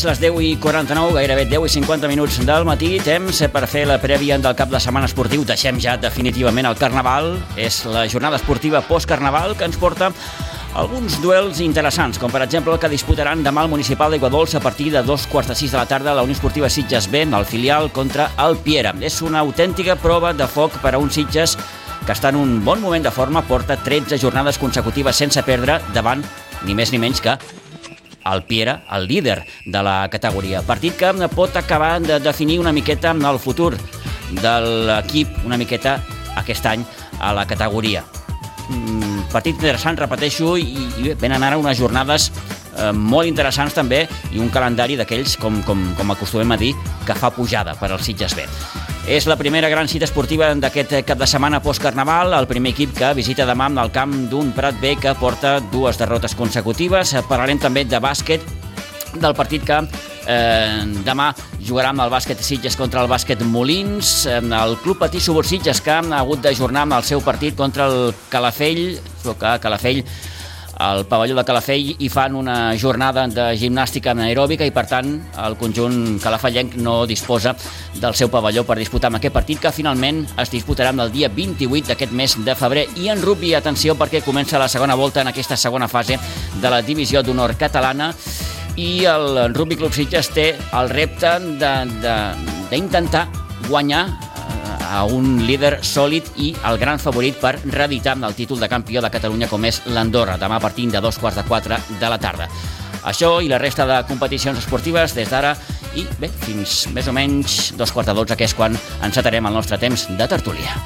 Mateix les 10 i 49, gairebé 10 i 50 minuts del matí, temps per fer la prèvia del cap de setmana esportiu. Deixem ja definitivament el Carnaval. És la jornada esportiva post-Carnaval que ens porta alguns duels interessants, com per exemple el que disputaran demà el Municipal d'Iguadols a partir de dos quarts de sis de la tarda a la Unió Esportiva Sitges B, el filial contra el Piera. És una autèntica prova de foc per a un Sitges que està en un bon moment de forma, porta 13 jornades consecutives sense perdre davant ni més ni menys que el Piera, el líder de la categoria. Partit que pot acabar de definir una miqueta el futur de l'equip, una miqueta aquest any a la categoria. Mm, partit interessant, repeteixo, i, venen ara unes jornades eh, molt interessants també i un calendari d'aquells, com, com, com acostumem a dir, que fa pujada per als Sitges B. És la primera gran cita esportiva d'aquest cap de setmana post-carnaval, el primer equip que visita demà el camp d'un Prat B que porta dues derrotes consecutives. Parlarem també de bàsquet, del partit que eh, demà jugarà amb el bàsquet Sitges contra el bàsquet Molins, eh, el Club Patí Subursitges que ha hagut d'ajornar amb el seu partit contra el Calafell, que Calafell al pavelló de Calafell i fan una jornada de gimnàstica anaeròbica i, per tant, el conjunt calafellenc no disposa del seu pavelló per disputar amb aquest partit que finalment es disputarà el dia 28 d'aquest mes de febrer. I en rugby, atenció, perquè comença la segona volta en aquesta segona fase de la divisió d'honor catalana i el Rugby Club Sitges té el repte d'intentar guanyar a un líder sòlid i el gran favorit per reeditar el títol de campió de Catalunya com és l'Andorra, demà partint de dos quarts de quatre de la tarda. Això i la resta de competicions esportives des d'ara i bé, fins més o menys dos quarts de dotze, que és quan encetarem el nostre temps de tertúlia.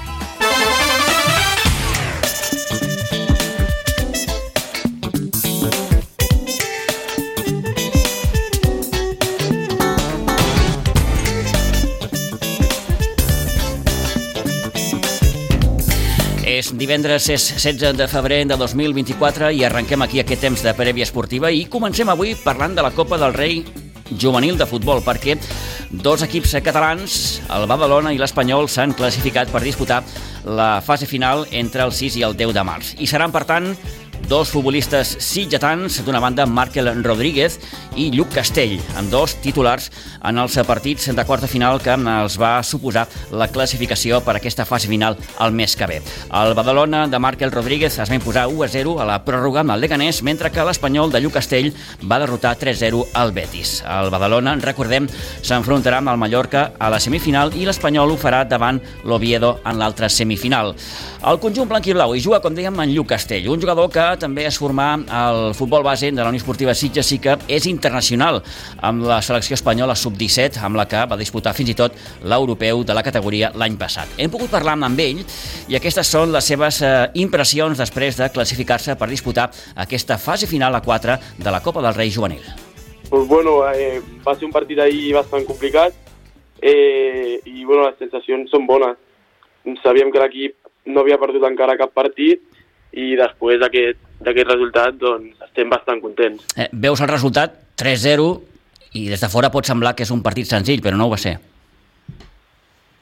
És divendres, és 16 de febrer de 2024 i arrenquem aquí aquest temps de prèvia esportiva i comencem avui parlant de la Copa del Rei juvenil de futbol perquè dos equips catalans, el Badalona i l'Espanyol, s'han classificat per disputar la fase final entre el 6 i el 10 de març. I seran, per tant, dos futbolistes sitgetans, d'una banda Markel Rodríguez i Lluc Castell, amb dos titulars en els partits de quarta final que els va suposar la classificació per aquesta fase final el mes que ve. El Badalona de Markel Rodríguez es va imposar 1-0 a la pròrroga amb el Leganés, mentre que l'Espanyol de Lluc Castell va derrotar 3-0 al Betis. El Badalona, recordem, s'enfrontarà amb el Mallorca a la semifinal i l'Espanyol ho farà davant l'Oviedo en l'altra semifinal. El conjunt blanc i blau hi juga, com dèiem, en Lluc Castell, un jugador que també es formà al futbol base de la Unió Esportiva Sitges sí que és internacional amb la selecció espanyola sub-17, amb la que va disputar fins i tot l'europeu de la categoria l'any passat. Hem pogut parlar amb ell i aquestes són les seves eh, impressions després de classificar-se per disputar aquesta fase final a 4 de la Copa del Rei Juvenil. Pues bueno, eh, va ser un partit ahir bastant complicat eh, i bueno, les sensacions són bones. Sabíem que l'equip no havia perdut encara cap partit i després d'aquest resultat doncs, estem bastant contents. Eh, veus el resultat 3-0 i des de fora pot semblar que és un partit senzill, però no ho va ser.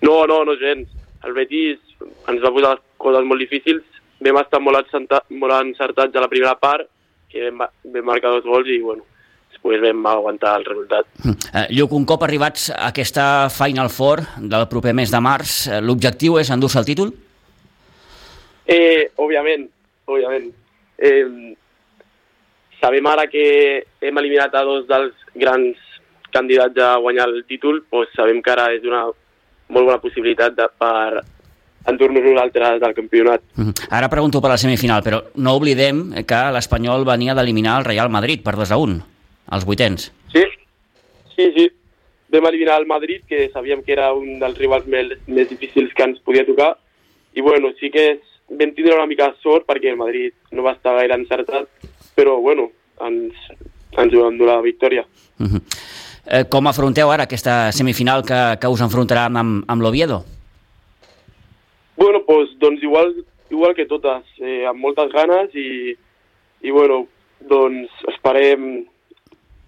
No, no, no gens. El Betis ens va posar les coses molt difícils. Vam estar molt, encertat, molt encertats a la primera part, que vam, vam marcar dos gols i bueno, després vam aguantar el resultat. Eh, Lluc, un cop arribats a aquesta Final Four del proper mes de març, eh, l'objectiu és endur-se el títol? Eh, òbviament, òbviament. Eh, sabem ara que hem eliminat a dos dels grans candidats a guanyar el títol, doncs sabem que ara és una molt bona possibilitat de, per entornar nosaltres del campionat. -huh. Ara pregunto per la semifinal, però no oblidem que l'Espanyol venia d'eliminar el Real Madrid per 2 a 1, als vuitens. Sí, sí, sí. Vam eliminar el Madrid, que sabíem que era un dels rivals més, més difícils que ens podia tocar, i bueno, sí que és vam tindre una mica de sort perquè el Madrid no va estar gaire encertat, però bueno, ens, ens vam donar la victòria. Uh -huh. eh, com afronteu ara aquesta semifinal que, que us enfrontarà amb, amb l'Oviedo? Bueno, pues, doncs igual, igual que totes, eh, amb moltes ganes i, i bueno, doncs esperem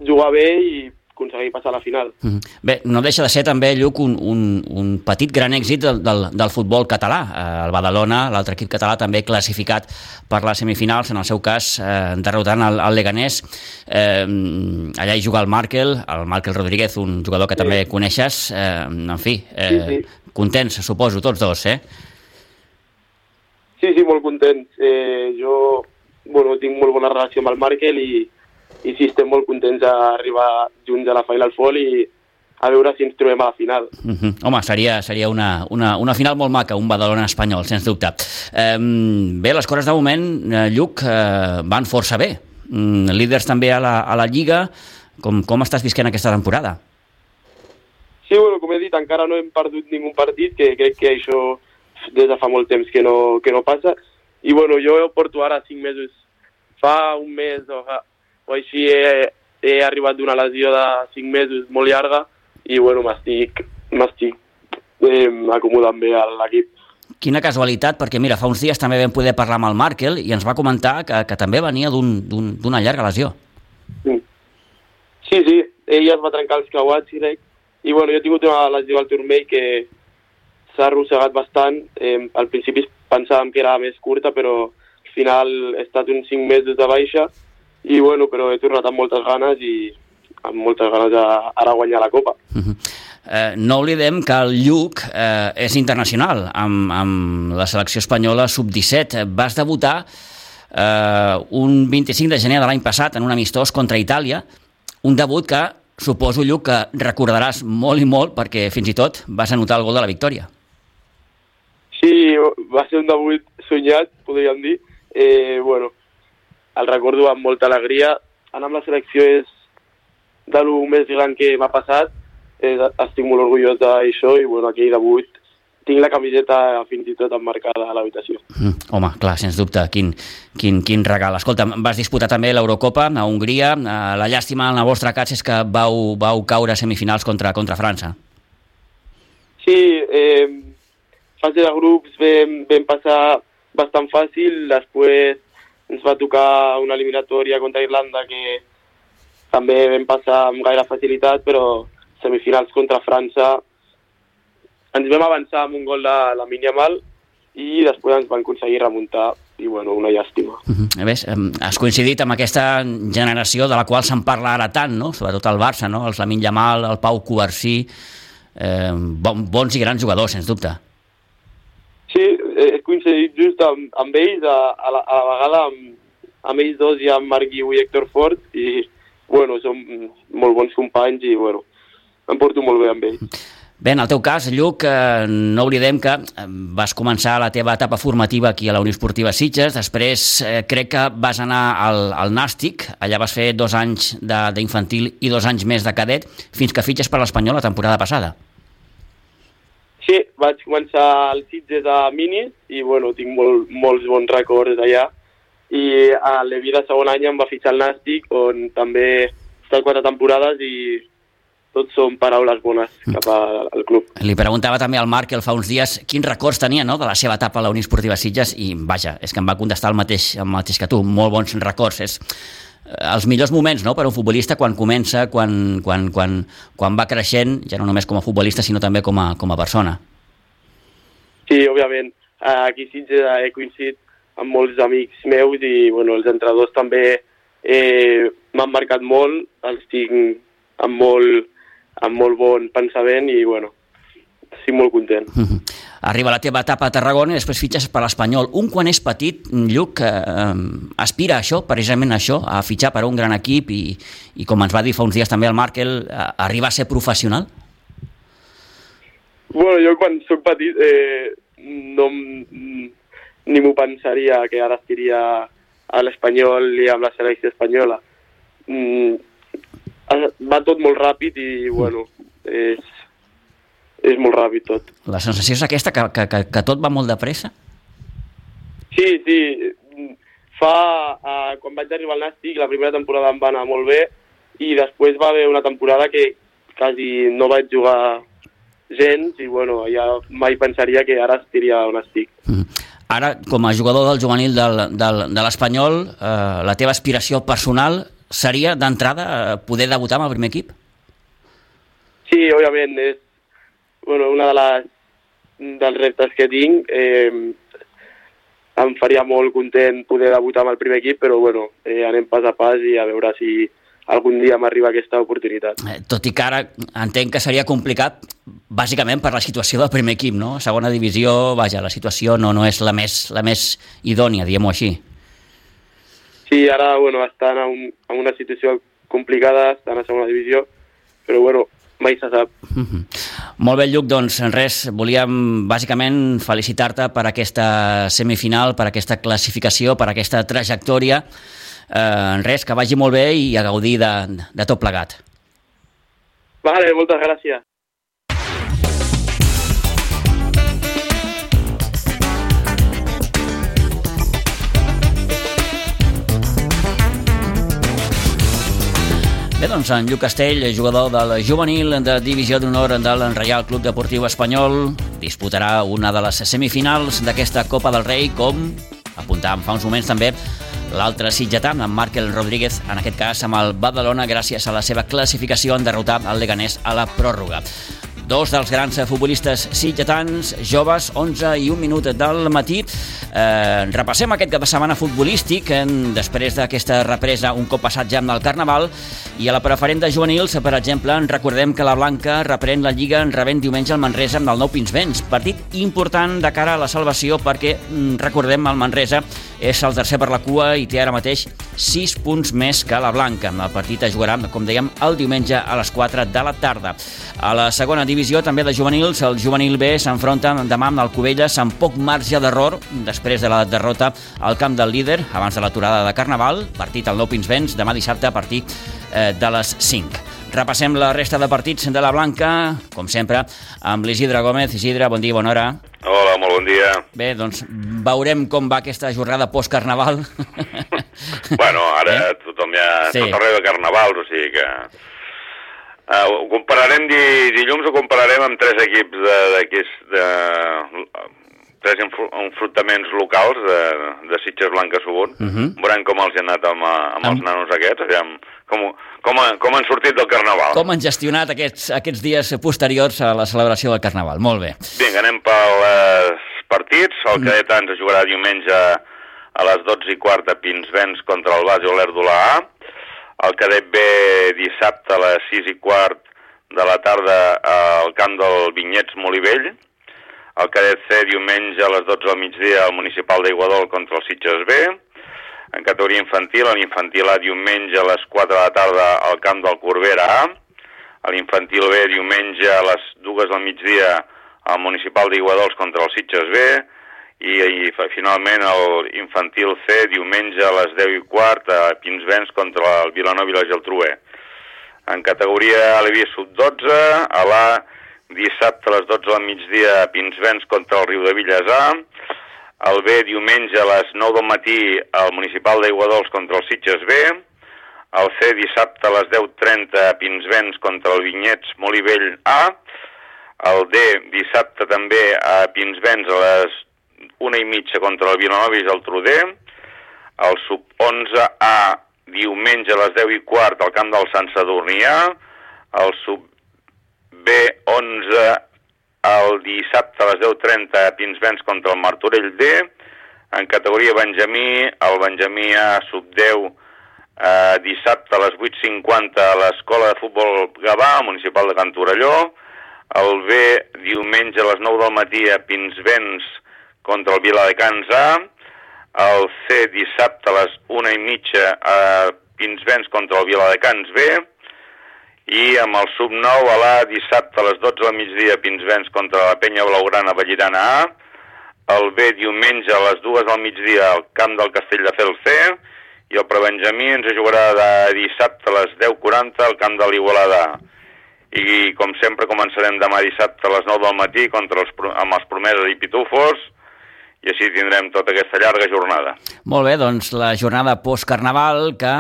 jugar bé i aconseguir passar a la final. Mm -hmm. Bé, no deixa de ser també, Lluc, un, un, un petit gran èxit del, del, del futbol català. Eh, el Badalona, l'altre equip català, també classificat per les semifinals, en el seu cas eh, derrotant el, el Leganés. Eh, allà hi juga el Markel, el Markel Rodríguez, un jugador que sí. també coneixes. Eh, en fi, eh, sí, sí. contents, suposo, tots dos, eh? Sí, sí, molt contents. Eh, jo bueno, tinc molt bona relació amb el Markel i, i sí, estem molt contents d'arribar junts a la Final Four i a veure si ens trobem a la final. Uh -huh. Home, seria, seria una, una, una final molt maca, un Badalona espanyol, sens dubte. Eh, bé, les coses de moment, eh, Lluc, eh, van força bé. Mm, líders també a la, a la Lliga. Com, com estàs visquent aquesta temporada? Sí, bueno, com he dit, encara no hem perdut ningú partit, que crec que això des de fa molt temps que no, que no passa. I bueno, jo porto ara cinc mesos, fa un mes o fa, o així he, he arribat d'una lesió de 5 mesos molt llarga i bueno, m'estic eh, acomodant bé a l'equip. Quina casualitat, perquè mira, fa uns dies també vam poder parlar amb el Markel i ens va comentar que, que també venia d'una un, llarga lesió. Sí, sí, ell es va trencar els creuats, crec, i bueno, jo he tingut una lesió al turmell que s'ha arrossegat bastant. Eh, al principi pensàvem que era més curta, però al final he estat uns 5 mesos de baixa i bueno, però he tornat amb moltes ganes i amb moltes ganes de ara guanyar la Copa. Uh -huh. eh, no oblidem que el Lluc eh, és internacional amb, amb la selecció espanyola sub-17. Vas debutar eh, un 25 de gener de l'any passat en un amistós contra Itàlia, un debut que suposo, Lluc, que recordaràs molt i molt perquè fins i tot vas anotar el gol de la victòria. Sí, va ser un debut soñat, podríem dir. Eh, bueno, el recordo amb molta alegria. Anar amb la selecció és de lo més gran que m'ha passat. Eh, estic molt orgullós d'això i bueno, aquell debut tinc la camiseta fins i tot emmarcada a l'habitació. Mm, home, clar, sens dubte, quin, quin, quin regal. Escolta, vas disputar també l'Eurocopa a Hongria. Eh, la llàstima en el vostre cas és que vau, vau caure a semifinals contra, contra França. Sí, eh, fase de grups vam, vam passar bastant fàcil, després ens va tocar una eliminatòria contra Irlanda que també vam passar amb gaire facilitat, però semifinals contra França ens vam avançar amb un gol de la Yamal i després ens van aconseguir remuntar i bueno, una llàstima. Uh -huh. Més, has coincidit amb aquesta generació de la qual se'n parla ara tant, no? sobretot el Barça, no? els Lamin Yamal, el Pau Covarsí, eh, bon, bons i grans jugadors, sens dubte. Coincidit just amb, amb ells, a, a, la, a la vegada amb, amb ells dos i amb Marc Guiu i Héctor Fort, i bueno, som molt bons companys i bueno, em porto molt bé amb ells. Bé, en el teu cas, Lluc, eh, no oblidem que eh, vas començar la teva etapa formativa aquí a la Unió Esportiva Sitges, després eh, crec que vas anar al, al Nàstic, allà vas fer dos anys d'infantil i dos anys més de cadet, fins que fitxes per l'Espanyol la temporada passada. Sí, vaig començar al Sitges a Minis i bueno, tinc molt, molts bons records allà. I a l'Evi de segon any em va fitxar el Nàstic, on també estat quatre temporades i tot són paraules bones cap al club. Li preguntava també al Marc, el fa uns dies, quins records tenia no, de la seva etapa a la Unió Esportiva Sitges i vaja, és que em va contestar el mateix, el mateix que tu, molt bons records. És, els millors moments no, per a un futbolista quan comença, quan, quan, quan, quan va creixent, ja no només com a futbolista, sinó també com a, com a persona. Sí, òbviament. Aquí sí he coincidit amb molts amics meus i bueno, els entrenadors també eh, m'han marcat molt, els tinc amb molt, amb molt bon pensament i bueno, estic molt content. Uh -huh. Arriba la teva etapa a Tarragona i després fitxes per l'Espanyol. Un quan és petit, Lluc, eh, aspira a això, precisament a això, a fitxar per a un gran equip i, i com ens va dir fa uns dies també el Markel, arribar a ser professional? Bueno, jo quan sóc petit eh, no ni m'ho pensaria que ara estiria a l'Espanyol i amb la selecció espanyola. Mm, va tot molt ràpid i, bueno, és, és molt ràpid tot. La sensació és aquesta, que, que, que, que tot va molt de pressa? Sí, sí. Fa, uh, quan vaig arribar al Nàstic, la primera temporada em va anar molt bé i després va haver una temporada que quasi no vaig jugar gens i bueno, ja mai pensaria que ara estiria on estic. Mm. Ara, com a jugador del juvenil del, del, de l'Espanyol, eh, la teva aspiració personal seria d'entrada poder debutar amb el primer equip? Sí, òbviament, és bueno, una de les, dels reptes que tinc. Eh, em faria molt content poder debutar amb el primer equip, però bueno, eh, anem pas a pas i a veure si algun dia m'arriba aquesta oportunitat. Eh, tot i que ara entenc que seria complicat bàsicament per la situació del primer equip, no? Segona divisió, vaja, la situació no, no és la més, la més idònia, diguem-ho així. Sí, ara bueno, estan en, un, en una situació complicada, estan a segona divisió, però bueno, mai se sap. Mm -hmm. Molt bé, Lluc, doncs res, volíem bàsicament felicitar-te per aquesta semifinal, per aquesta classificació, per aquesta trajectòria eh, res, que vagi molt bé i a gaudir de, de tot plegat. Vale, moltes gràcies. Bé, doncs en Lluc Castell, jugador del juvenil de divisió d'honor del Reial Club Deportiu Espanyol, disputarà una de les semifinals d'aquesta Copa del Rei, com apuntàvem fa uns moments també L'altre sitgetà, amb Markel Rodríguez, en aquest cas amb el Badalona, gràcies a la seva classificació en derrotar el Leganés a la pròrroga dos dels grans futbolistes sitgetans, joves, 11 i un minut del matí. Eh, repassem aquest cap de setmana futbolístic en, després d'aquesta represa un cop passat ja amb el Carnaval i a la preferent de juvenils, per exemple, recordem que la Blanca reprèn la Lliga en rebent diumenge al Manresa amb el Nou Pinsbens. Partit important de cara a la salvació perquè, mm, recordem, el Manresa és el tercer per la cua i té ara mateix 6 punts més que la Blanca. El partit es jugarà, com dèiem, el diumenge a les 4 de la tarda. A la segona divisió també de juvenils, el juvenil B s'enfronta demà amb el Cubelles amb poc marge d'error després de la derrota al camp del líder abans de l'aturada de Carnaval, partit al Nou Pinsbens, demà dissabte a partir eh, de les 5. Repassem la resta de partits de la Blanca, com sempre, amb l'Isidre Gómez. Isidre, bon dia, bona hora. Hola, molt bon dia. Bé, doncs veurem com va aquesta jornada post-carnaval. Bueno, ara eh? tothom ja... Sí. Tot arreu de carnaval, o sigui que... Uh, ho compararem di, dilluns, ho compararem amb tres equips d'aquí, de, de, tres enfrontaments locals de, de Sitges Blanca Subon. Uh. -huh. Veurem com els han anat amb, amb els nanos aquests, aviam, com, com, com han sortit del Carnaval. Com han gestionat aquests, aquests dies posteriors a la celebració del Carnaval. Molt bé. Vinga, anem pels partits. El mm. Cadet es jugarà diumenge a les 12 i quart a Pinsbens contra el Base Olerdula A el cadet B dissabte a les 6 i quart de la tarda al camp del Vinyets Molivell, el cadet C diumenge a les 12 del migdia al municipal d'Iguadol contra el Sitges B, en categoria infantil, l'infantil A diumenge a les 4 de la tarda al camp del Corbera A, a l'infantil B diumenge a les 2 del migdia al municipal d'Iguadols contra el Sitges B, i, i finalment el infantil C diumenge a les 10 i quart a Pinsbens contra el Vilanova i la Geltrú En categoria Alevi sub-12, a l'A dissabte a les 12 del migdia a Pinsbens contra el Riu de Villas A, el B diumenge a les 9 del matí al Municipal d'Aiguadols contra el Sitges B, el C dissabte a les 10.30 a Pinsbens contra el Vinyets Molivell A, el D dissabte també a Pinsbens a les una i mitja contra el Vilanova i el Truder, el sub-11A diumenge a les 10 i quart al camp del Sant Sadurnià, el sub-B11 el dissabte a les 10.30 a Pinsbens contra el Martorell D, en categoria Benjamí, el Benjamí A sub-10 eh, dissabte a les 8.50 a l'Escola de Futbol Gavà, municipal de Cantorelló, el B diumenge a les 9 del matí a Pinsbens contra el Viladecans A, el C dissabte a les una i mitja a Pinsbens contra el Viladecans B, i amb el sub-9 a l'A dissabte a les 12 del migdia Pinsbens contra la Penya Blaugrana Vallirana A, el B diumenge a les 2 del migdia al camp del Castell de Fel C, i el Prebenjamí ens jugarà de dissabte a les 10.40 al camp de l'Igualada. I com sempre començarem demà dissabte a les 9 del matí contra els, amb els promeses i pitufos, i així tindrem tota aquesta llarga jornada. Molt bé, doncs la jornada post-carnaval que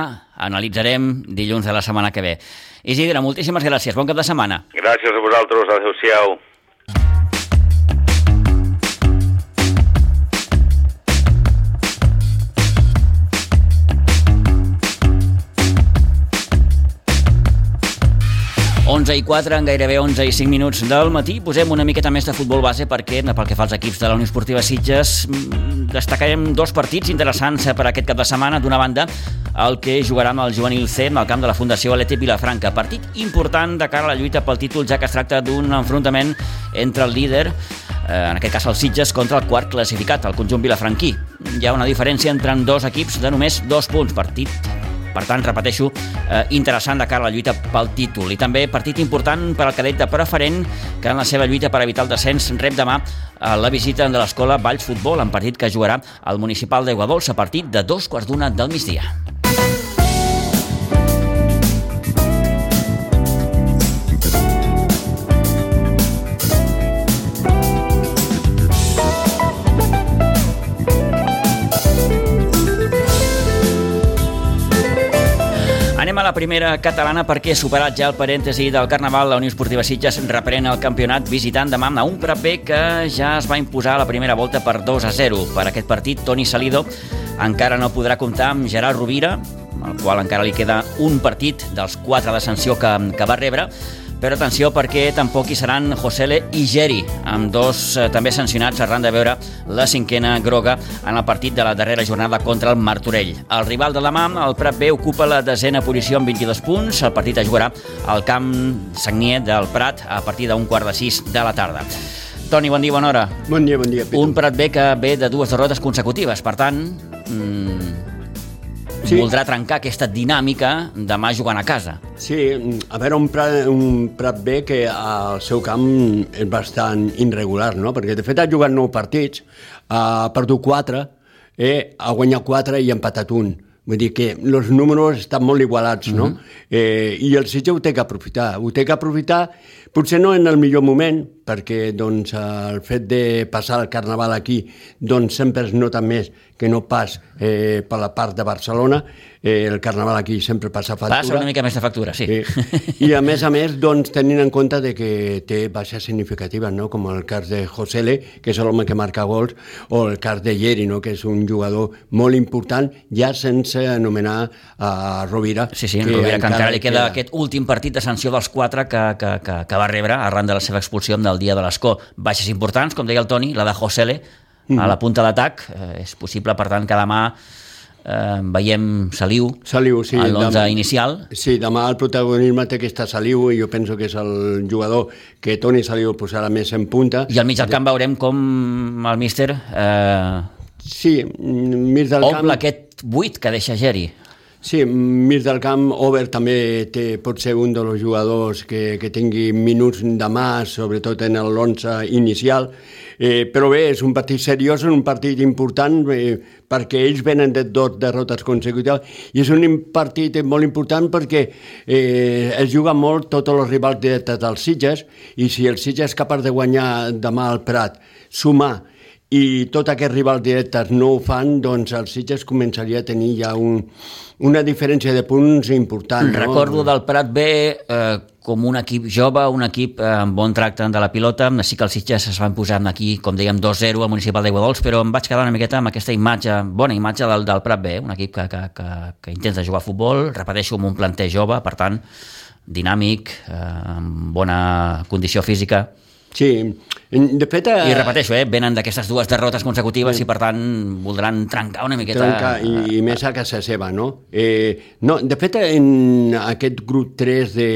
analitzarem dilluns de la setmana que ve. Isidre, moltíssimes gràcies. Bon cap de setmana. Gràcies a vosaltres. Adéu-siau. 11 i 4, en gairebé 11 i 5 minuts del matí, posem una miqueta més de futbol base perquè, pel que fa als equips de la Unió Esportiva Sitges, mm, destacarem dos partits interessants per aquest cap de setmana. D'una banda, el que jugarà amb el juvenil C al camp de la Fundació Alete Vilafranca. Partit important de cara a la lluita pel títol, ja que es tracta d'un enfrontament entre el líder eh, en aquest cas el Sitges, contra el quart classificat, el conjunt vilafranquí. Hi ha una diferència entre dos equips de només dos punts. Partit per tant, repeteixo, eh, interessant de cara a la lluita pel títol. I també partit important per al cadet de preferent, que en la seva lluita per evitar el descens rep demà eh, la visita de l'escola Valls Futbol, en partit que jugarà al municipal d'Aigua Dolça a partir de dos quarts d'una del migdia. La primera catalana perquè, superat ja el parèntesi del Carnaval, la Unió Esportiva Sitges reprèn el campionat visitant demà a un B que ja es va imposar a la primera volta per 2 a 0. Per aquest partit, Toni Salido encara no podrà comptar amb Gerard Rovira, al qual encara li queda un partit dels quatre de sanció que, que va rebre, però atenció perquè tampoc hi seran Josele i Geri, amb dos eh, també sancionats arran de veure la cinquena groga en el partit de la darrera jornada contra el Martorell. El rival de demà, el Prat B, ocupa la desena posició amb 22 punts. El partit es jugarà al camp Sagnier del Prat a partir d'un quart de sis de la tarda. Toni, bon dia, bona hora. Bon dia, bon dia, Pitu. Un Prat B que ve de dues derrotes consecutives, per tant, mmm, sí. voldrà trencar aquesta dinàmica demà jugant a casa. Sí, a veure, un Prat, un Prat B que al seu camp és bastant irregular, no? Perquè, de fet, ha jugat nou partits, ha perdut quatre, eh, ha guanyat quatre i ha empatat un. Vull dir que els números estan molt igualats, no? Uh -huh. eh, I el Sitges ho té que aprofitar. Ho té que aprofitar, potser no en el millor moment, perquè doncs, el fet de passar el Carnaval aquí doncs, sempre es nota més que no pas eh, per la part de Barcelona. Eh, el Carnaval aquí sempre passa factura. Passa una mica més de factura, sí. Eh, I a més a més, doncs, tenint en compte de que té baixes significatives, no? com el cas de Josele, que és l'home que marca gols, o el cas de Yeri, no? que és un jugador molt important, ja sense anomenar a Rovira. Sí, sí, que Rovira, que encara li queda, queda aquest últim partit de sanció dels quatre que, que, que, que va rebre arran de la seva expulsió del dia de l'escó. Baixes importants, com deia el Toni, la de Josele, mm. a la punta d'atac. Eh, és possible, per tant, que demà eh, veiem Saliu, Saliu sí, en l'11 inicial. Sí, demà el protagonisme té aquesta Saliu i jo penso que és el jugador que Toni Saliu posarà més en punta. I al mig del camp veurem com el míster eh, sí, mig del omple camp... aquest buit que deixa Geri. Sí, mig del camp, Over també té, pot ser un dels jugadors que, que tingui minuts de mà, sobretot en l'11 inicial, eh, però bé, és un partit seriós, un partit important, eh, perquè ells venen de dos derrotes consecutives, i és un partit molt important perquè eh, es juga molt tots els rivals directes dels Sitges, i si el Sitges és capaç de guanyar demà al Prat, sumar i tot aquests rivals directes no ho fan, doncs el Sitges començaria a tenir ja un, una diferència de punts important. No? Recordo del Prat B eh, com un equip jove, un equip amb bon tracte de la pilota. Sí que els Sitges es van posar aquí, com dèiem, 2-0 al Municipal d'Aigua Dols, però em vaig quedar una miqueta amb aquesta imatge, bona imatge del, del Prat B, un equip que, que, que, que intenta jugar a futbol, repeteixo, amb un planter jove, per tant, dinàmic, eh, amb bona condició física. Sí, de fet... Eh... I repeteixo, eh, venen d'aquestes dues derrotes consecutives sí. i per tant voldran trencar una miqueta... Trencar, i, i més a casa seva, no? Eh, no, de fet, en aquest grup 3 de,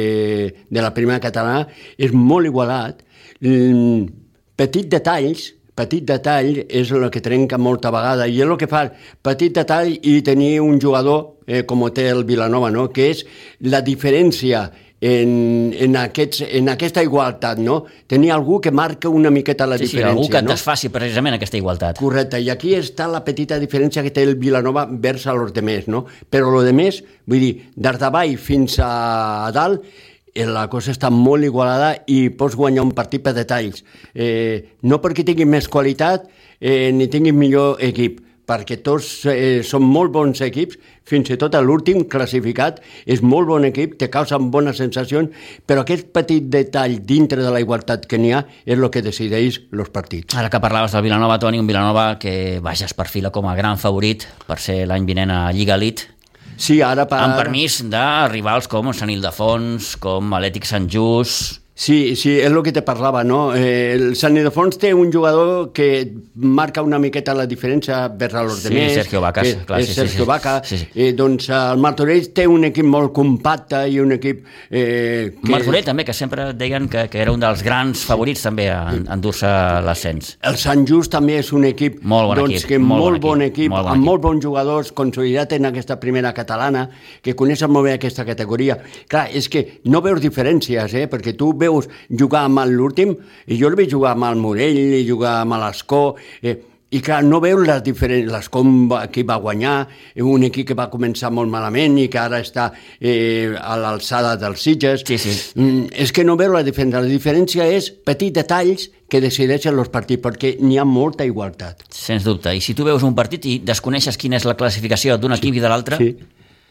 de la primera catalana és molt igualat. Mm, petit detalls, petit detall és el que trenca molta vegada i és el que fa petit detall i tenir un jugador eh, com té el Vilanova, no? que és la diferència en, en, aquests, en aquesta igualtat, no? Tenir algú que marca una miqueta la sí, diferència. Sí, algú que no? desfaci precisament aquesta igualtat. Correcte, i aquí està la petita diferència que té el Vilanova vers a los demés, no? Però lo demés, vull dir, des d'avall fins a dalt, eh, la cosa està molt igualada i pots guanyar un partit per detalls. Eh, no perquè tinguin més qualitat eh, ni tinguin millor equip, perquè tots eh, són molt bons equips, fins i tot l'últim classificat és molt bon equip, te causen bones sensacions, però aquest petit detall dintre de la igualtat que n'hi ha és el que decideix els partits. Ara que parlaves del Vilanova, Toni, un Vilanova que vaja es perfila com a gran favorit per ser l'any vinent a Lliga Elite, Sí, ara per... Amb permís de rivals com Sant Ildefons, com Atlètic Sant Just... Sí, sí, és el que te parlava, no? Eh, el Sant Ildefons té un jugador que marca una miqueta la diferència vers els Sí, demés. Sergio Vacas, que clar, sí, sí, Sergio sí. Vaca. Sí, sí. Eh, doncs el Martorell té un equip molt compacte i un equip... Eh, que... Martorell també, que sempre deien que, que era un dels grans favorits també a a endur-se l'ascens. El Sant Just també és un equip, Molt bon doncs, equip, que molt molt, bon bon equip, equip, molt bon amb equip. molt bons jugadors, consolidat en aquesta primera catalana, que coneixen molt bé aquesta categoria. Clar, és que no veus diferències, eh? perquè tu veus jugar amb l'últim, i jo el veig jugar amb el Morell, i jugar amb l'Escó, eh, i clar, no veus les diferències, l'Escó va- qui va guanyar, eh, un equip que va començar molt malament i que ara està eh, a l'alçada dels Sitges. Sí, sí. Mm, és que no veu la diferència. La diferència és petits detalls que decideixen els partits, perquè n'hi ha molta igualtat. Sens dubte. I si tu veus un partit i desconeixes quina és la classificació d'un equip i de l'altre, Sí.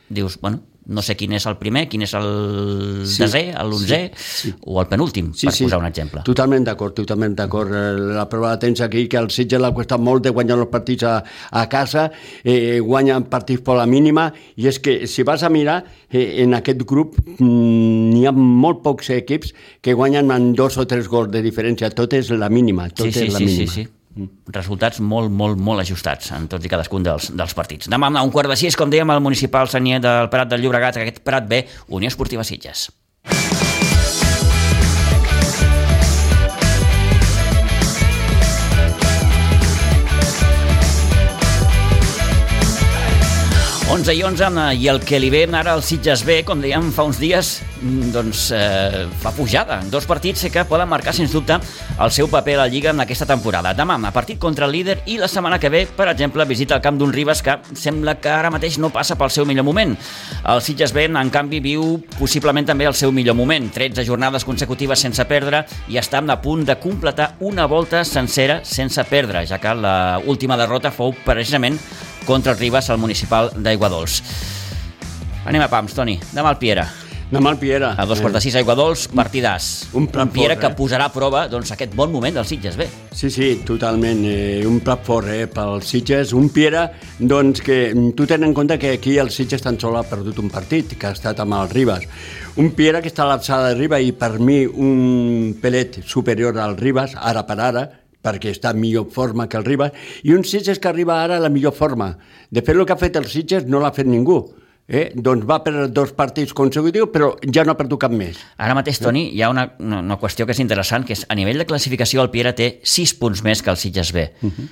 Dius, bueno, no sé quin és el primer, quin és el Sí. desè, l'onzè Sí, sí. o el penúltim, per posar un exemple. Totalment d'acord, totalment d'acord. Eh, La prova la tens aquí, que al Sitges l'ha costat molt de guanyar els partits a, a casa, eh, guanyen partits per la mínima, i és que si vas a mirar, eh, en aquest grup mm, n'hi ha molt pocs equips que guanyen amb dos o tres gols de diferència, tot és la mínima, tot Sí, sí, és la sí, sí, mínima. sí. Resultats molt, molt, molt ajustats en tots i cadascun dels, dels partits. Demà a un quart de sis, com dèiem, al municipal Sanier del Prat del Llobregat, aquest Prat B, Unió Esportiva Sitges. Onze i 11, i el que li ve ara al Sitges B, com dèiem fa uns dies, mm, doncs eh, fa pujada. Dos partits que poden marcar, sens dubte, el seu paper a la Lliga en aquesta temporada. Demà, a partit contra el líder i la setmana que ve, per exemple, visita el camp d'un Ribas que sembla que ara mateix no passa pel seu millor moment. El Sitges B, en canvi, viu possiblement també el seu millor moment. 13 jornades consecutives sense perdre i està a punt de completar una volta sencera sense perdre, ja que la última derrota fou precisament contra el Ribas al municipal d'Aiguadols. Anem a pams, Toni. Demà el Piera. Demà el Piera. A dos quarts de sis, Aiguadols, partidàs. Un plat un Piera fort, que eh? posarà a prova doncs, aquest bon moment del Sitges B. Sí, sí, totalment. Eh, un plat fort eh, pel Sitges. Un Piera, doncs, que mm, tu ten en compte que aquí el Sitges tan sol ha perdut un partit, que ha estat amb el Ribas. Un Piera que està a l'alçada de Ribas i per mi un pelet superior al Ribas, ara per ara, perquè està en millor forma que el Ribas, i un Sitges que arriba ara a la millor forma. De fet, el que ha fet el Sitges no l'ha fet ningú. Eh? Doncs va per dos partits consecutius, però ja no ha perdut cap més. Ara mateix, Toni, hi ha una, una, una qüestió que és interessant, que és a nivell de classificació el Piera té 6 punts més que el Sitges B. Uh Mhm. -huh.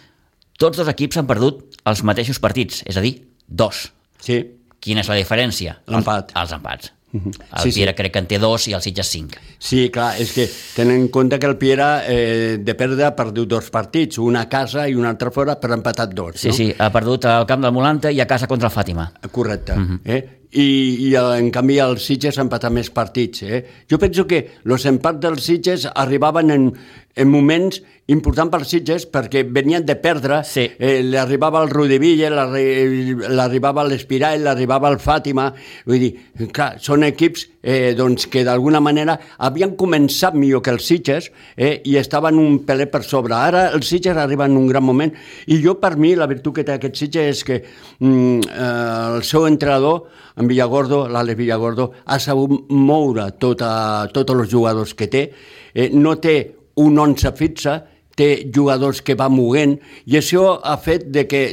Tots dos equips han perdut els mateixos partits, és a dir, dos. Sí, Quina és la diferència? L'empat. Els, els empats. El Sí, sí. Piera crec que en té dos i el Sitges cinc. Sí, clar, és que tenen en compte que el Piera eh, de perdre ha perdut dos partits, una a casa i un altre fora, però ha empatat dos, Sí, no? sí, ha perdut al camp del Molanta i a casa contra el Fàtima. Correcte. Uh -huh. eh? I, I en canvi el Sitges ha empatat més partits. Eh? Jo penso que els empats dels Sitges arribaven en, en moments importants pels Sitges perquè venien de perdre, Sí. eh, li arribava el Rudevilla, l'arri- l'arribava l'Espirall, l'arribava el Fàtima, vull dir, clar, són equips eh, doncs, que d'alguna manera havien començat millor que els Sitges eh, i estaven un pelet per sobre. Ara els Sitges arriben en un gran moment i jo per mi la virtut que té aquest Sitges és que mm, eh, el seu entrenador, en Villagordo, l'Àlex Villagordo, ha sabut moure tota, tots els jugadors que té, eh, no té un 11 fixa, té jugadors que va moguent i això ha fet de que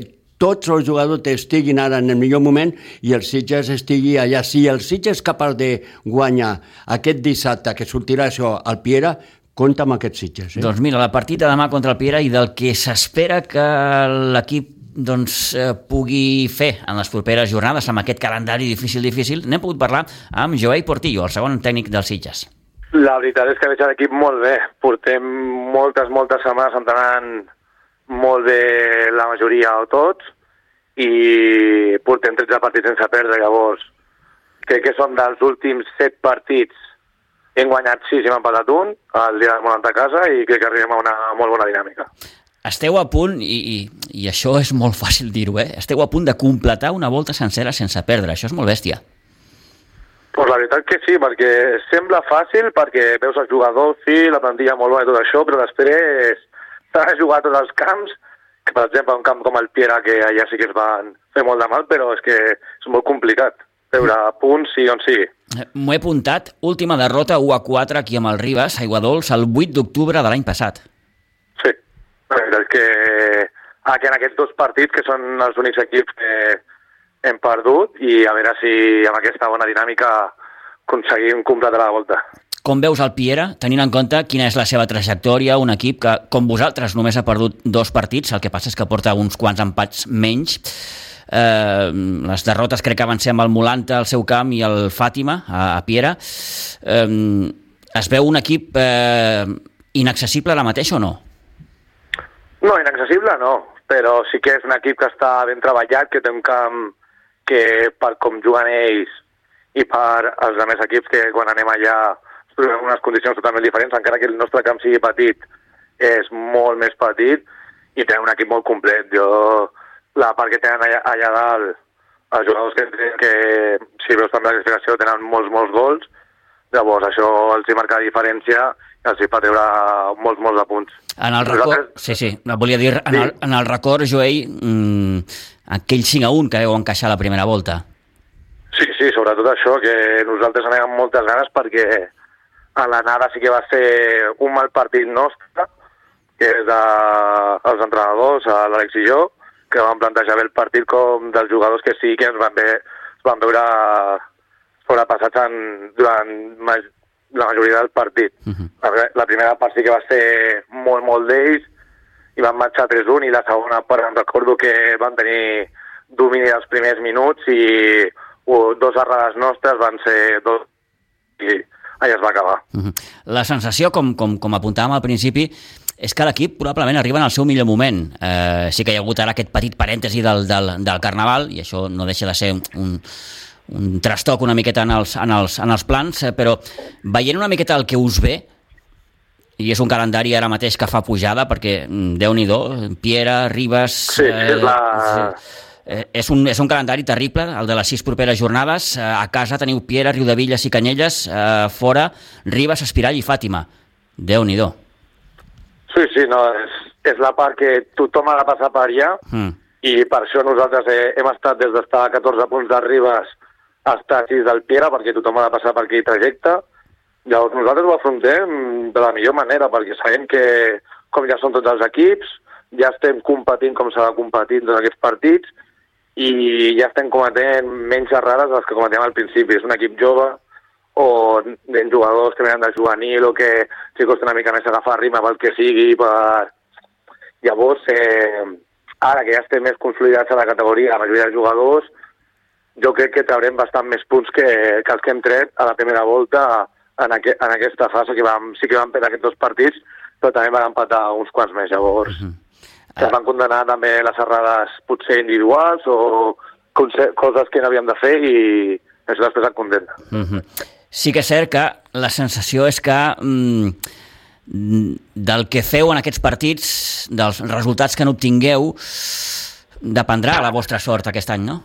tots els jugadors estiguin ara en el millor moment i el Sitges estigui allà. Si el Sitges és capaç de guanyar aquest dissabte que sortirà això al Piera, compta amb aquests Sitges. Eh? Doncs mira, la partida demà contra el Piera i del que s'espera que l'equip doncs, eh, pugui fer en les properes jornades amb aquest calendari difícil, difícil, n'hem pogut parlar amb Joey Portillo, el segon tècnic dels Sitges. La veritat és que veig l'equip molt bé. Portem moltes, moltes setmanes entrenant molt bé la majoria o tots i portem 13 partits sense perdre, llavors crec que són dels últims 7 partits hem guanyat 6 i hem empatat un el dia Monant a casa i crec que arribem a una molt bona dinàmica. Esteu a punt, i, i, i això és molt fàcil dir-ho, eh? esteu a punt de completar una volta sencera sense perdre, això és molt bèstia. Pues la veritat que sí, perquè sembla fàcil, perquè veus els jugadors, sí, la plantilla molt bona i tot això, però després t'has de jugar tots els camps, que per exemple un camp com el Piera, que allà sí que es van fer molt de mal, però és que és molt complicat veure punts sí on sigui. M'ho he apuntat, última derrota 1 a 4 aquí amb el Ribas, Aiguadols, el 8 d'octubre de l'any passat. Sí, la veritat és que aquí en aquests dos partits, que són els únics equips que hem perdut, i a veure si amb aquesta bona dinàmica aconseguim completar la volta. Com veus el Piera, tenint en compte quina és la seva trajectòria, un equip que, com vosaltres, només ha perdut dos partits, el que passa és que porta uns quants empats menys, eh, les derrotes crec que van ser amb el Molanta al seu camp i el Fàtima a, a Piera. Eh, es veu un equip eh, inaccessible ara mateix o no? No, inaccessible no, però sí que és un equip que està ben treballat, que té un camp que per com juguen ells i per els altres equips que quan anem allà es trobem unes condicions totalment diferents, encara que el nostre camp sigui petit, és molt més petit i té un equip molt complet. Jo la part que tenen allà, allà dalt, els jugadors que, que si veus també la classificació tenen molts, molts gols, llavors això els hi marca la diferència i els hi fa treure molts, molts de punts. En el record, Nosaltres... sí, sí, volia dir, en, sí. el, en el record, Joel, mmm, aquell 5 a 1 que veu encaixar la primera volta. Sí, sí, sobretot això, que nosaltres anem amb moltes ganes perquè a l'anada sí que va ser un mal partit nostre, que és de, els entrenadors, l'Àlex i jo, que van plantejar bé el partit com dels jugadors que sí que ens van, ve, van veure sobrepassats en, durant la majoria del partit. Uh -huh. la, la primera part sí que va ser molt, molt d'ells, i van marxar 3-1, i la segona part recordo que van tenir domini dels primers minuts i dos errades nostres van ser dos i allà es va acabar. La sensació, com, com, com apuntàvem al principi, és que l'equip probablement arriba en el seu millor moment. Eh, sí que hi ha hagut ara aquest petit parèntesi del, del, del Carnaval, i això no deixa de ser un, un trastoc una miqueta en els, en els, en els plans, eh, però veient una miqueta el que us ve, i és un calendari ara mateix que fa pujada, perquè mm, déu nhi Piera, Ribas... Sí, eh, és la... Eh, és un, és un calendari terrible, el de les sis properes jornades. Eh, a casa teniu Piera, Riudevilles i Canyelles, eh, fora Ribas, Espirall i Fàtima. déu nhi Sí, sí, no, és, és la part que tothom ha de passar per allà mm. i per això nosaltres he, hem estat des d'estar a 14 punts de Ribes a estar a 6 del Piera perquè tothom ha de passar per aquell trajecte. Llavors nosaltres ho afrontem de la millor manera perquè sabem que com ja són tots els equips, ja estem competint com s'ha de competir en tots aquests partits i ja estem cometent menys errades de les que cometem al principi. És un equip jove, o en jugadors que venen de juvenil o que si costa una mica més agafar rima pel que sigui. Per... Llavors, eh, ara que ja estem més consolidats a la categoria, la majoria de jugadors, jo crec que traurem bastant més punts que, que els que hem tret a la primera volta en, aqu en aquesta fase, que vam, sí que vam perdre aquests dos partits, però també van empatar uns quants més. Llavors, uh -huh. que van condenar també les errades potser individuals o coses que no havíem de fer i això després et condemna. Uh -huh sí que és cert que la sensació és que mm, del que feu en aquests partits, dels resultats que n'obtingueu, dependrà la vostra sort aquest any, no?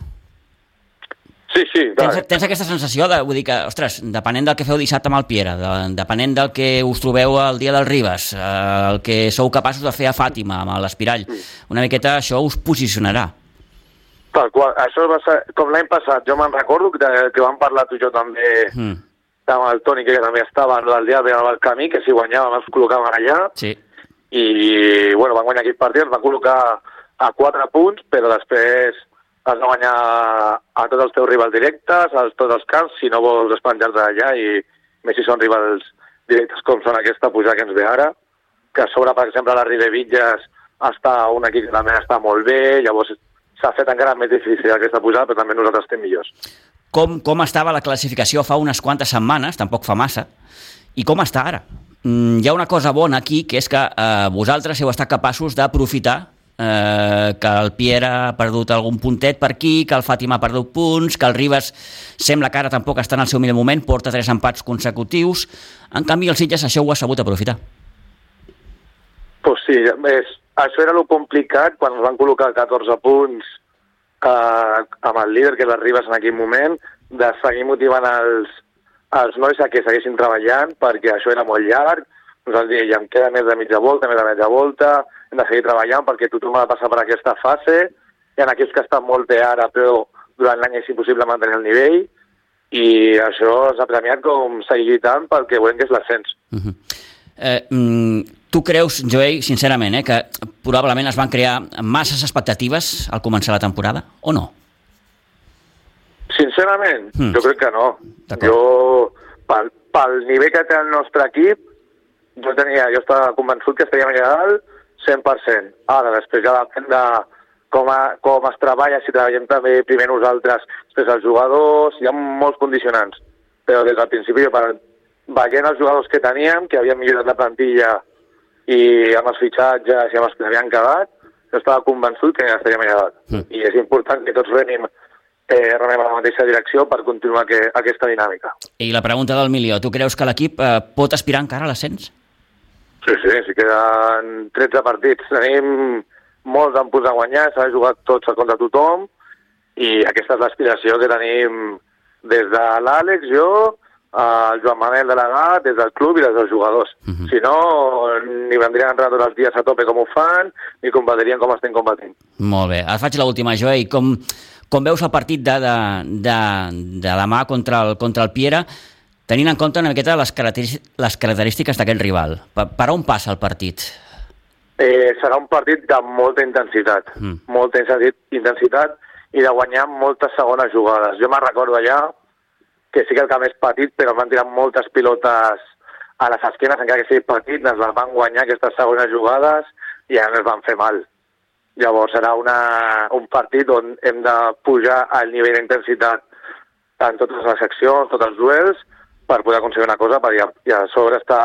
Sí, sí. Tens, tens aquesta sensació de, vull dir que, ostres, depenent del que feu dissabte amb el Piera, de, depenent del que us trobeu el dia del Ribes, eh, el que sou capaços de fer a Fàtima, amb l'Espirall, una miqueta això us posicionarà. Tal qual. Això va ser, com l'any passat, jo me'n recordo que, que vam parlar tu i jo també mm amb el Toni, que també estava en el dia del camí, que si guanyàvem ens col·locàvem allà. Sí. I, bueno, van guanyar aquest partit, ens van col·locar a 4 punts, però després has de guanyar a tots els teus rivals directes, a tots els camps, si no vols despenjar-te d'allà, i més si són rivals directes com són aquesta pujar que ens ve ara, que a sobre, per exemple, la Ribevilles està un equip que també està molt bé, llavors s'ha fet encara més difícil aquesta pujada, però també nosaltres estem millors com, com estava la classificació fa unes quantes setmanes, tampoc fa massa, i com està ara. Mm, hi ha una cosa bona aquí, que és que eh, vosaltres heu estat capaços d'aprofitar eh, que el Pierre ha perdut algun puntet per aquí, que el Fàtima ha perdut punts, que el Ribas sembla que ara tampoc està en el seu millor moment, porta tres empats consecutius. En canvi, el Sitges això ho ha sabut aprofitar. Pues sí, és, això era lo complicat quan ens van col·locar 14 punts eh, amb el líder, que és el Ribas en aquell moment, de seguir motivant els, els nois a que segueixin treballant, perquè això era molt llarg, nosaltres dèiem, queda més de mitja volta, més de mitja volta, hem de seguir treballant perquè tothom ha de passar per aquesta fase hi ha equips que estan molt bé ara, però durant l'any és impossible mantenir el nivell, i això s'ha premiat com seguir lluitant pel que volem que és l'ascens. Uh -huh. eh, mm, tu creus, Joey, sincerament, eh, que probablement es van crear masses expectatives al començar la temporada, o no? Sincerament, mm. jo crec que no. Jo, pel, pel nivell que té el nostre equip, jo, tenia, jo estava convençut que estaríem allà dalt 100%. Ara, després ja depèn de com, a, com es treballa, si treballem també primer nosaltres, després els jugadors, hi ha molts condicionants. Però des del principi, per, veient els jugadors que teníem, que havien millorat la plantilla i amb els fitxatges i amb els que havien quedat, jo estava convençut que estaríem allà dalt. Mm. I és important que tots renim eh, remem a la mateixa direcció per continuar que, aquesta dinàmica. I la pregunta del milió, tu creus que l'equip eh, pot aspirar encara a l'ascens? Sí, sí, sí, queden 13 partits. Tenim molts en punts a guanyar, s'ha jugat tots contra tothom i aquesta és l'aspiració que tenim des de l'Àlex, jo, el Joan Manel de l'Agat, des del club i des dels jugadors. Uh mhm. -huh. Si no, ni vendrien a entrar tots els dies a tope com ho fan, ni combatirien com estem combatint. Molt bé. Ara faig l'última, Joey. Com, com veus el partit de, de, de, de demà contra el, contra el Piera? Tenint en compte una miqueta les, les característiques d'aquest rival. Per, per on passa el partit? Eh, serà un partit de molta intensitat, mm. molta intensitat i de guanyar moltes segones jugades. Jo me'n recordo allà que sí que el camp és petit, però van tirar moltes pilotes a les esquenes, encara que sigui petit, ens les van guanyar aquestes segones jugades i ja ens van fer mal. Llavors serà una, un partit on hem de pujar al nivell d'intensitat en totes les seccions, tots els duels, per poder aconseguir una cosa, perquè i a sobre està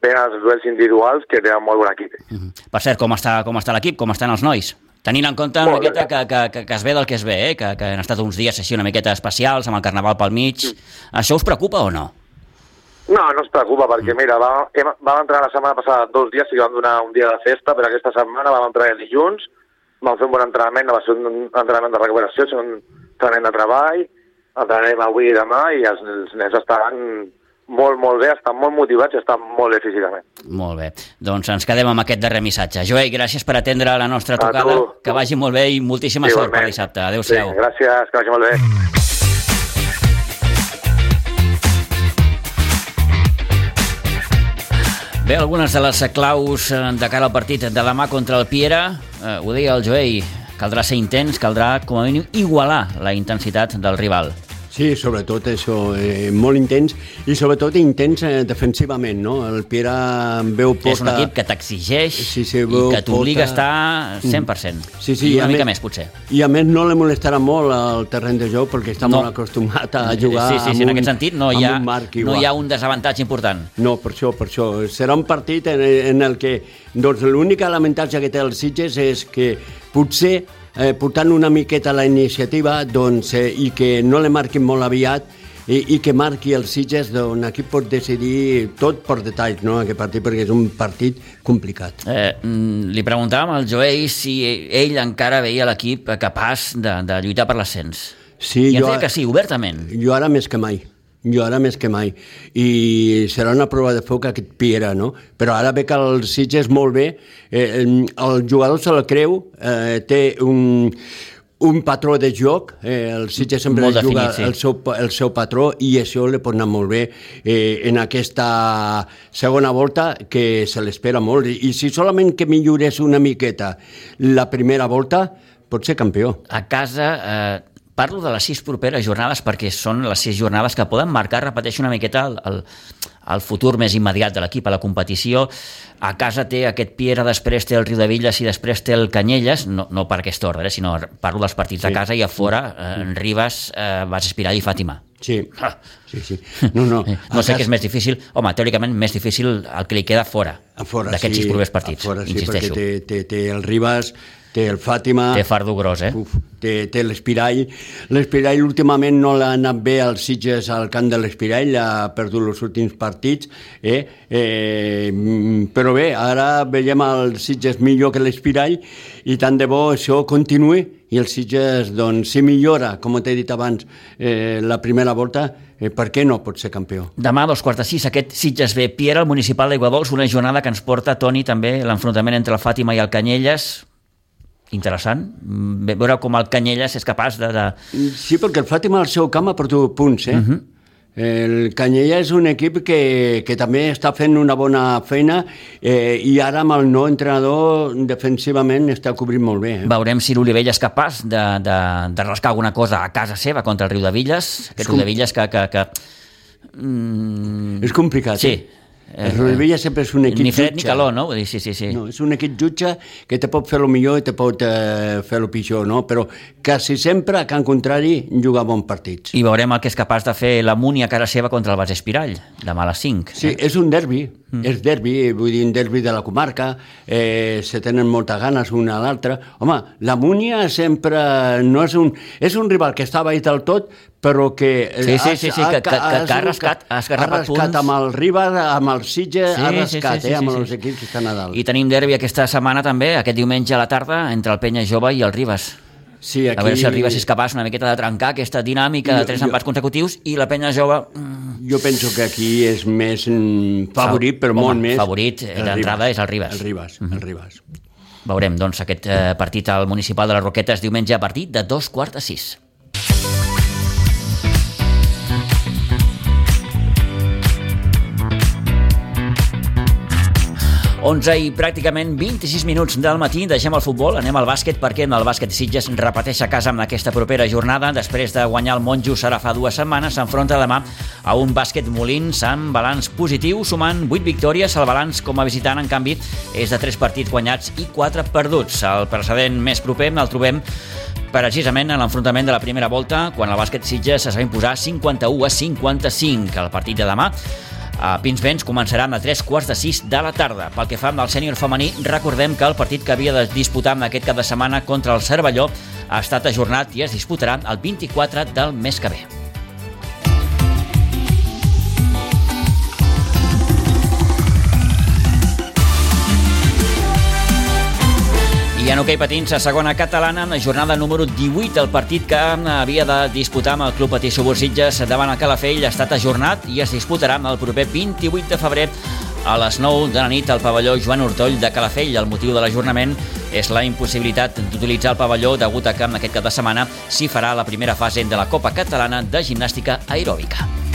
ben els duels individuals que tenen molt bon equip. Mm -hmm. Per cert, com està, com està l'equip, com estan els nois? Tenint en compte una miqueta que, que, que, que es ve del que es ve, eh? que, que han estat uns dies així una miqueta especials, amb el Carnaval pel mig, mm. això us preocupa o no? No, no ens preocupa, perquè mira, vam, vam entrar la setmana passada dos dies, i vam donar un dia de festa, però aquesta setmana vam entrar el dilluns, vam fer un bon entrenament, no va ser un entrenament de recuperació, sinó un entrenament de treball, entrenarem avui i demà i els, els nens estaran molt, molt bé, estan molt motivats i estan molt bé físicament. Molt bé. Doncs ens quedem amb aquest darrer missatge. Joel, gràcies per atendre la nostra tocada. Que vagi molt bé i moltíssima sí, sort per dissabte. Adéu-siau. Sí, gràcies, que vagi molt bé. Bé, algunes de les claus eh, de cara al partit de demà contra el Piera, eh, ho deia el Joel, caldrà ser intens, caldrà com a mínim igualar la intensitat del rival. Sí, sobretot això, eh, molt intens i sobretot intens eh, defensivament, no? El Piera veu porta... És un equip que t'exigeix sí, sí, i que t'obliga porta... a estar 100%. Mm. Sí, sí, I una mica més, potser. I a més no li molestarà molt el terreny de joc perquè està no. molt acostumat a jugar sí, sí, sí, en un, aquest sentit no hi, ha, no hi ha un desavantatge important. No, per això, per això. Serà un partit en, en el que doncs, l'únic avantatge que té el Sitges és que potser eh, portant una miqueta la iniciativa doncs, eh, i que no le marquin molt aviat i, i que marqui els Sitges d'on aquí pot decidir tot per detalls, no?, aquest partit, perquè és un partit complicat. Eh, mm, li preguntàvem al Joey si ell encara veia l'equip capaç de, de lluitar per l'ascens. Sí, I ens jo, deia que sí, obertament. Jo ara més que mai jo ara més que mai. I serà una prova de foc aquest Piera, no? Però ara ve que el Sitges molt bé, eh, el jugador se la creu, eh, té un, un patró de joc, eh, el Sitges sempre molt juga definit, sí. el, seu, el seu patró i això li pot anar molt bé eh, en aquesta segona volta que se l'espera molt. I, I si solament que millores una miqueta la primera volta, pot ser campió. A casa eh, Parlo de les sis properes jornades perquè són les sis jornades que poden marcar, repeteixo una miqueta, el, el, el futur més immediat de l'equip a la competició. A casa té aquest Piera, després té el Riu de Villes i després té el Canyelles, no, no per aquest ordre, eh, sinó parlo dels partits sí. de casa i a fora, eh, en Ribas, eh, vas Espiral i Fàtima. Sí, ah. sí, sí. No, no. no sé què és més difícil. Home, teòricament més difícil el que li queda fora, fora d'aquests sí, sis propers partits, a fora, sí, insisteixo. Perquè té, té, té el Ribas, té el Fàtima... Té fardo gros, eh? Uf, té, té l'Espirall. L'Espirall últimament no l'ha anat bé als Sitges al camp de l'Espirall, ha perdut els últims partits, eh? eh? però bé, ara veiem el Sitges millor que l'Espirall i tant de bo això continuï i el Sitges, doncs, si millora, com t'he dit abans, eh, la primera volta, eh, per què no pot ser campió? Demà, dos quarts de sis, aquest Sitges ve Piera, el municipal d'Aiguadols, una jornada que ens porta, Toni, també l'enfrontament entre el Fàtima i el Canyelles, interessant. Veure com el Canyelles és capaç de... de... Sí, perquè el Fàtima al seu camp ha perdut punts, eh? Uh -huh. El Canyella és un equip que, que també està fent una bona feina eh, i ara amb el nou entrenador defensivament està cobrint molt bé. Eh? Veurem si l'Olivella és capaç de, de, de rascar alguna cosa a casa seva contra el Riu de Villes. Aquest com- Riu de Villes que... que, que mm, És complicat. sí. Eh? El Rodrilla sempre és un equip Ni fred jutge. ni calor, no? Vull dir, sí, sí, sí. No, és un equip jutge que te pot fer el millor i te pot eh, fer el pitjor, no? Però quasi sempre, a Can Contrari, juga bons partits. I veurem el que és capaç de fer la Múnia a cara seva contra el Bas Espirall, demà a les 5. Sí, és un derbi, mm. és derbi, vull dir, un derbi de la comarca, eh, se tenen moltes ganes una a l'altra. Home, la Múnia sempre no és un... És un rival que està baix del tot, però que... eh, Sí, sí, ha- sí, sí, ha- que- que- que- ha- que ha rascat punts. amb el Ribar, amb el Sitges, Sí, ha sí, rascat, sí, sí, eh, amb sí, els sí. equips que estan a dalt. I tenim derbi aquesta setmana també, aquest diumenge a la tarda, entre el Penya Jove i el Ribas. Sí, A veure si el Ribas és capaç una miqueta de trencar aquesta dinàmica de Jo- tres jo- empats consecutius i la Penya Jove... mm, Jo penso que aquí és més mm, favorit, però Home, molt més... favorit, eh, d'entrada és el Ribas. El Ribas, el Ribas. Veurem, doncs, aquest eh, partit al municipal de les Roquetes diumenge a partir de dos quarts de sis. 11 i pràcticament 26 minuts del matí, deixem el futbol, anem al bàsquet, perquè el bàsquet Sitges repeteix a casa amb aquesta propera jornada. Després de guanyar el Monjo ara fa dues setmanes, s'enfronta demà a un bàsquet Molins amb balanç positiu, sumant 8 victòries. El balanç com a visitant, en canvi, és de 3 partits guanyats i 4 perduts. El precedent més proper el trobem precisament en l'enfrontament de la primera volta, quan el bàsquet Sitges es va imposar 51 a 55. El partit de demà a Pinsbens començaran a 3 quarts de 6 de la tarda. Pel que fa al sènior femení, recordem que el partit que havia de disputar en aquest cap de setmana contra el Cervelló ha estat ajornat i es disputarà el 24 del mes que ve. I en hoquei patins, a segona catalana, en la jornada número 18, el partit que havia de disputar amb el Club Patí Subursitges davant el Calafell ha estat ajornat i es disputarà el proper 28 de febrer a les 9 de la nit al pavelló Joan Hortoll de Calafell. El motiu de l'ajornament és la impossibilitat d'utilitzar el pavelló degut a que en aquest cap de setmana s'hi farà la primera fase de la Copa Catalana de Gimnàstica Aeròbica.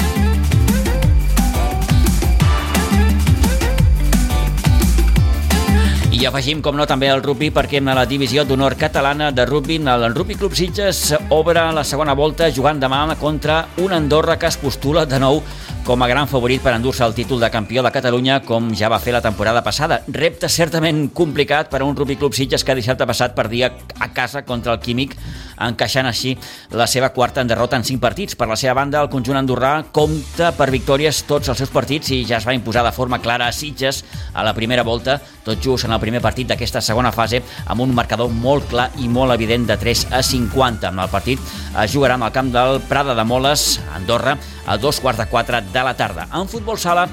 Afegim, com no, també el rugby, perquè en la divisió d'honor catalana de rugby, el Rugby Club Sitges obre la segona volta jugant demà contra un Andorra que es postula de nou com a gran favorit per endur-se el títol de campió de Catalunya, com ja va fer la temporada passada. Repte certament complicat per a un Rugby Club Sitges que dissabte passat perdia a casa contra el Químic, encaixant així la seva quarta en derrota en cinc partits. Per la seva banda, el conjunt andorrà compta per victòries tots els seus partits i ja es va imposar de forma clara a Sitges a la primera volta, tot just en el primer partit d'aquesta segona fase, amb un marcador molt clar i molt evident de 3 a 50. En el partit es jugarà en el camp del Prada de Moles, Andorra, a dos quarts de quatre de la tarda. En futbol sala,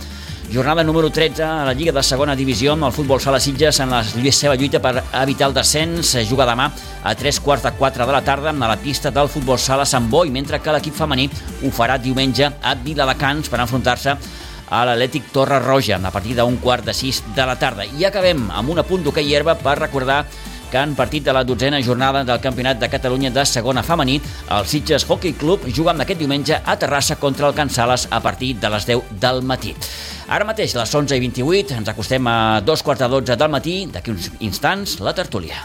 Jornada número 13 a la Lliga de Segona Divisió amb el futbol sala Sitges en la seva lluita per evitar el descens. Juga demà a 3 quarts de 4 de la tarda a la pista del futbol sala Sant Boi, mentre que l'equip femení ho farà diumenge a Viladecans per enfrontar-se a l'Atlètic Torre Roja a partir d'un quart de 6 de la tarda. I acabem amb un apunt d'hoquei herba per recordar que han partit de la dotzena jornada del Campionat de Catalunya de segona femení, el Sitges Hockey Club juga amb aquest diumenge a Terrassa contra el Can Sales a partir de les 10 del matí. Ara mateix, les 11 i 28, ens acostem a dos quarts de 12 del matí, d'aquí uns instants, la tertúlia.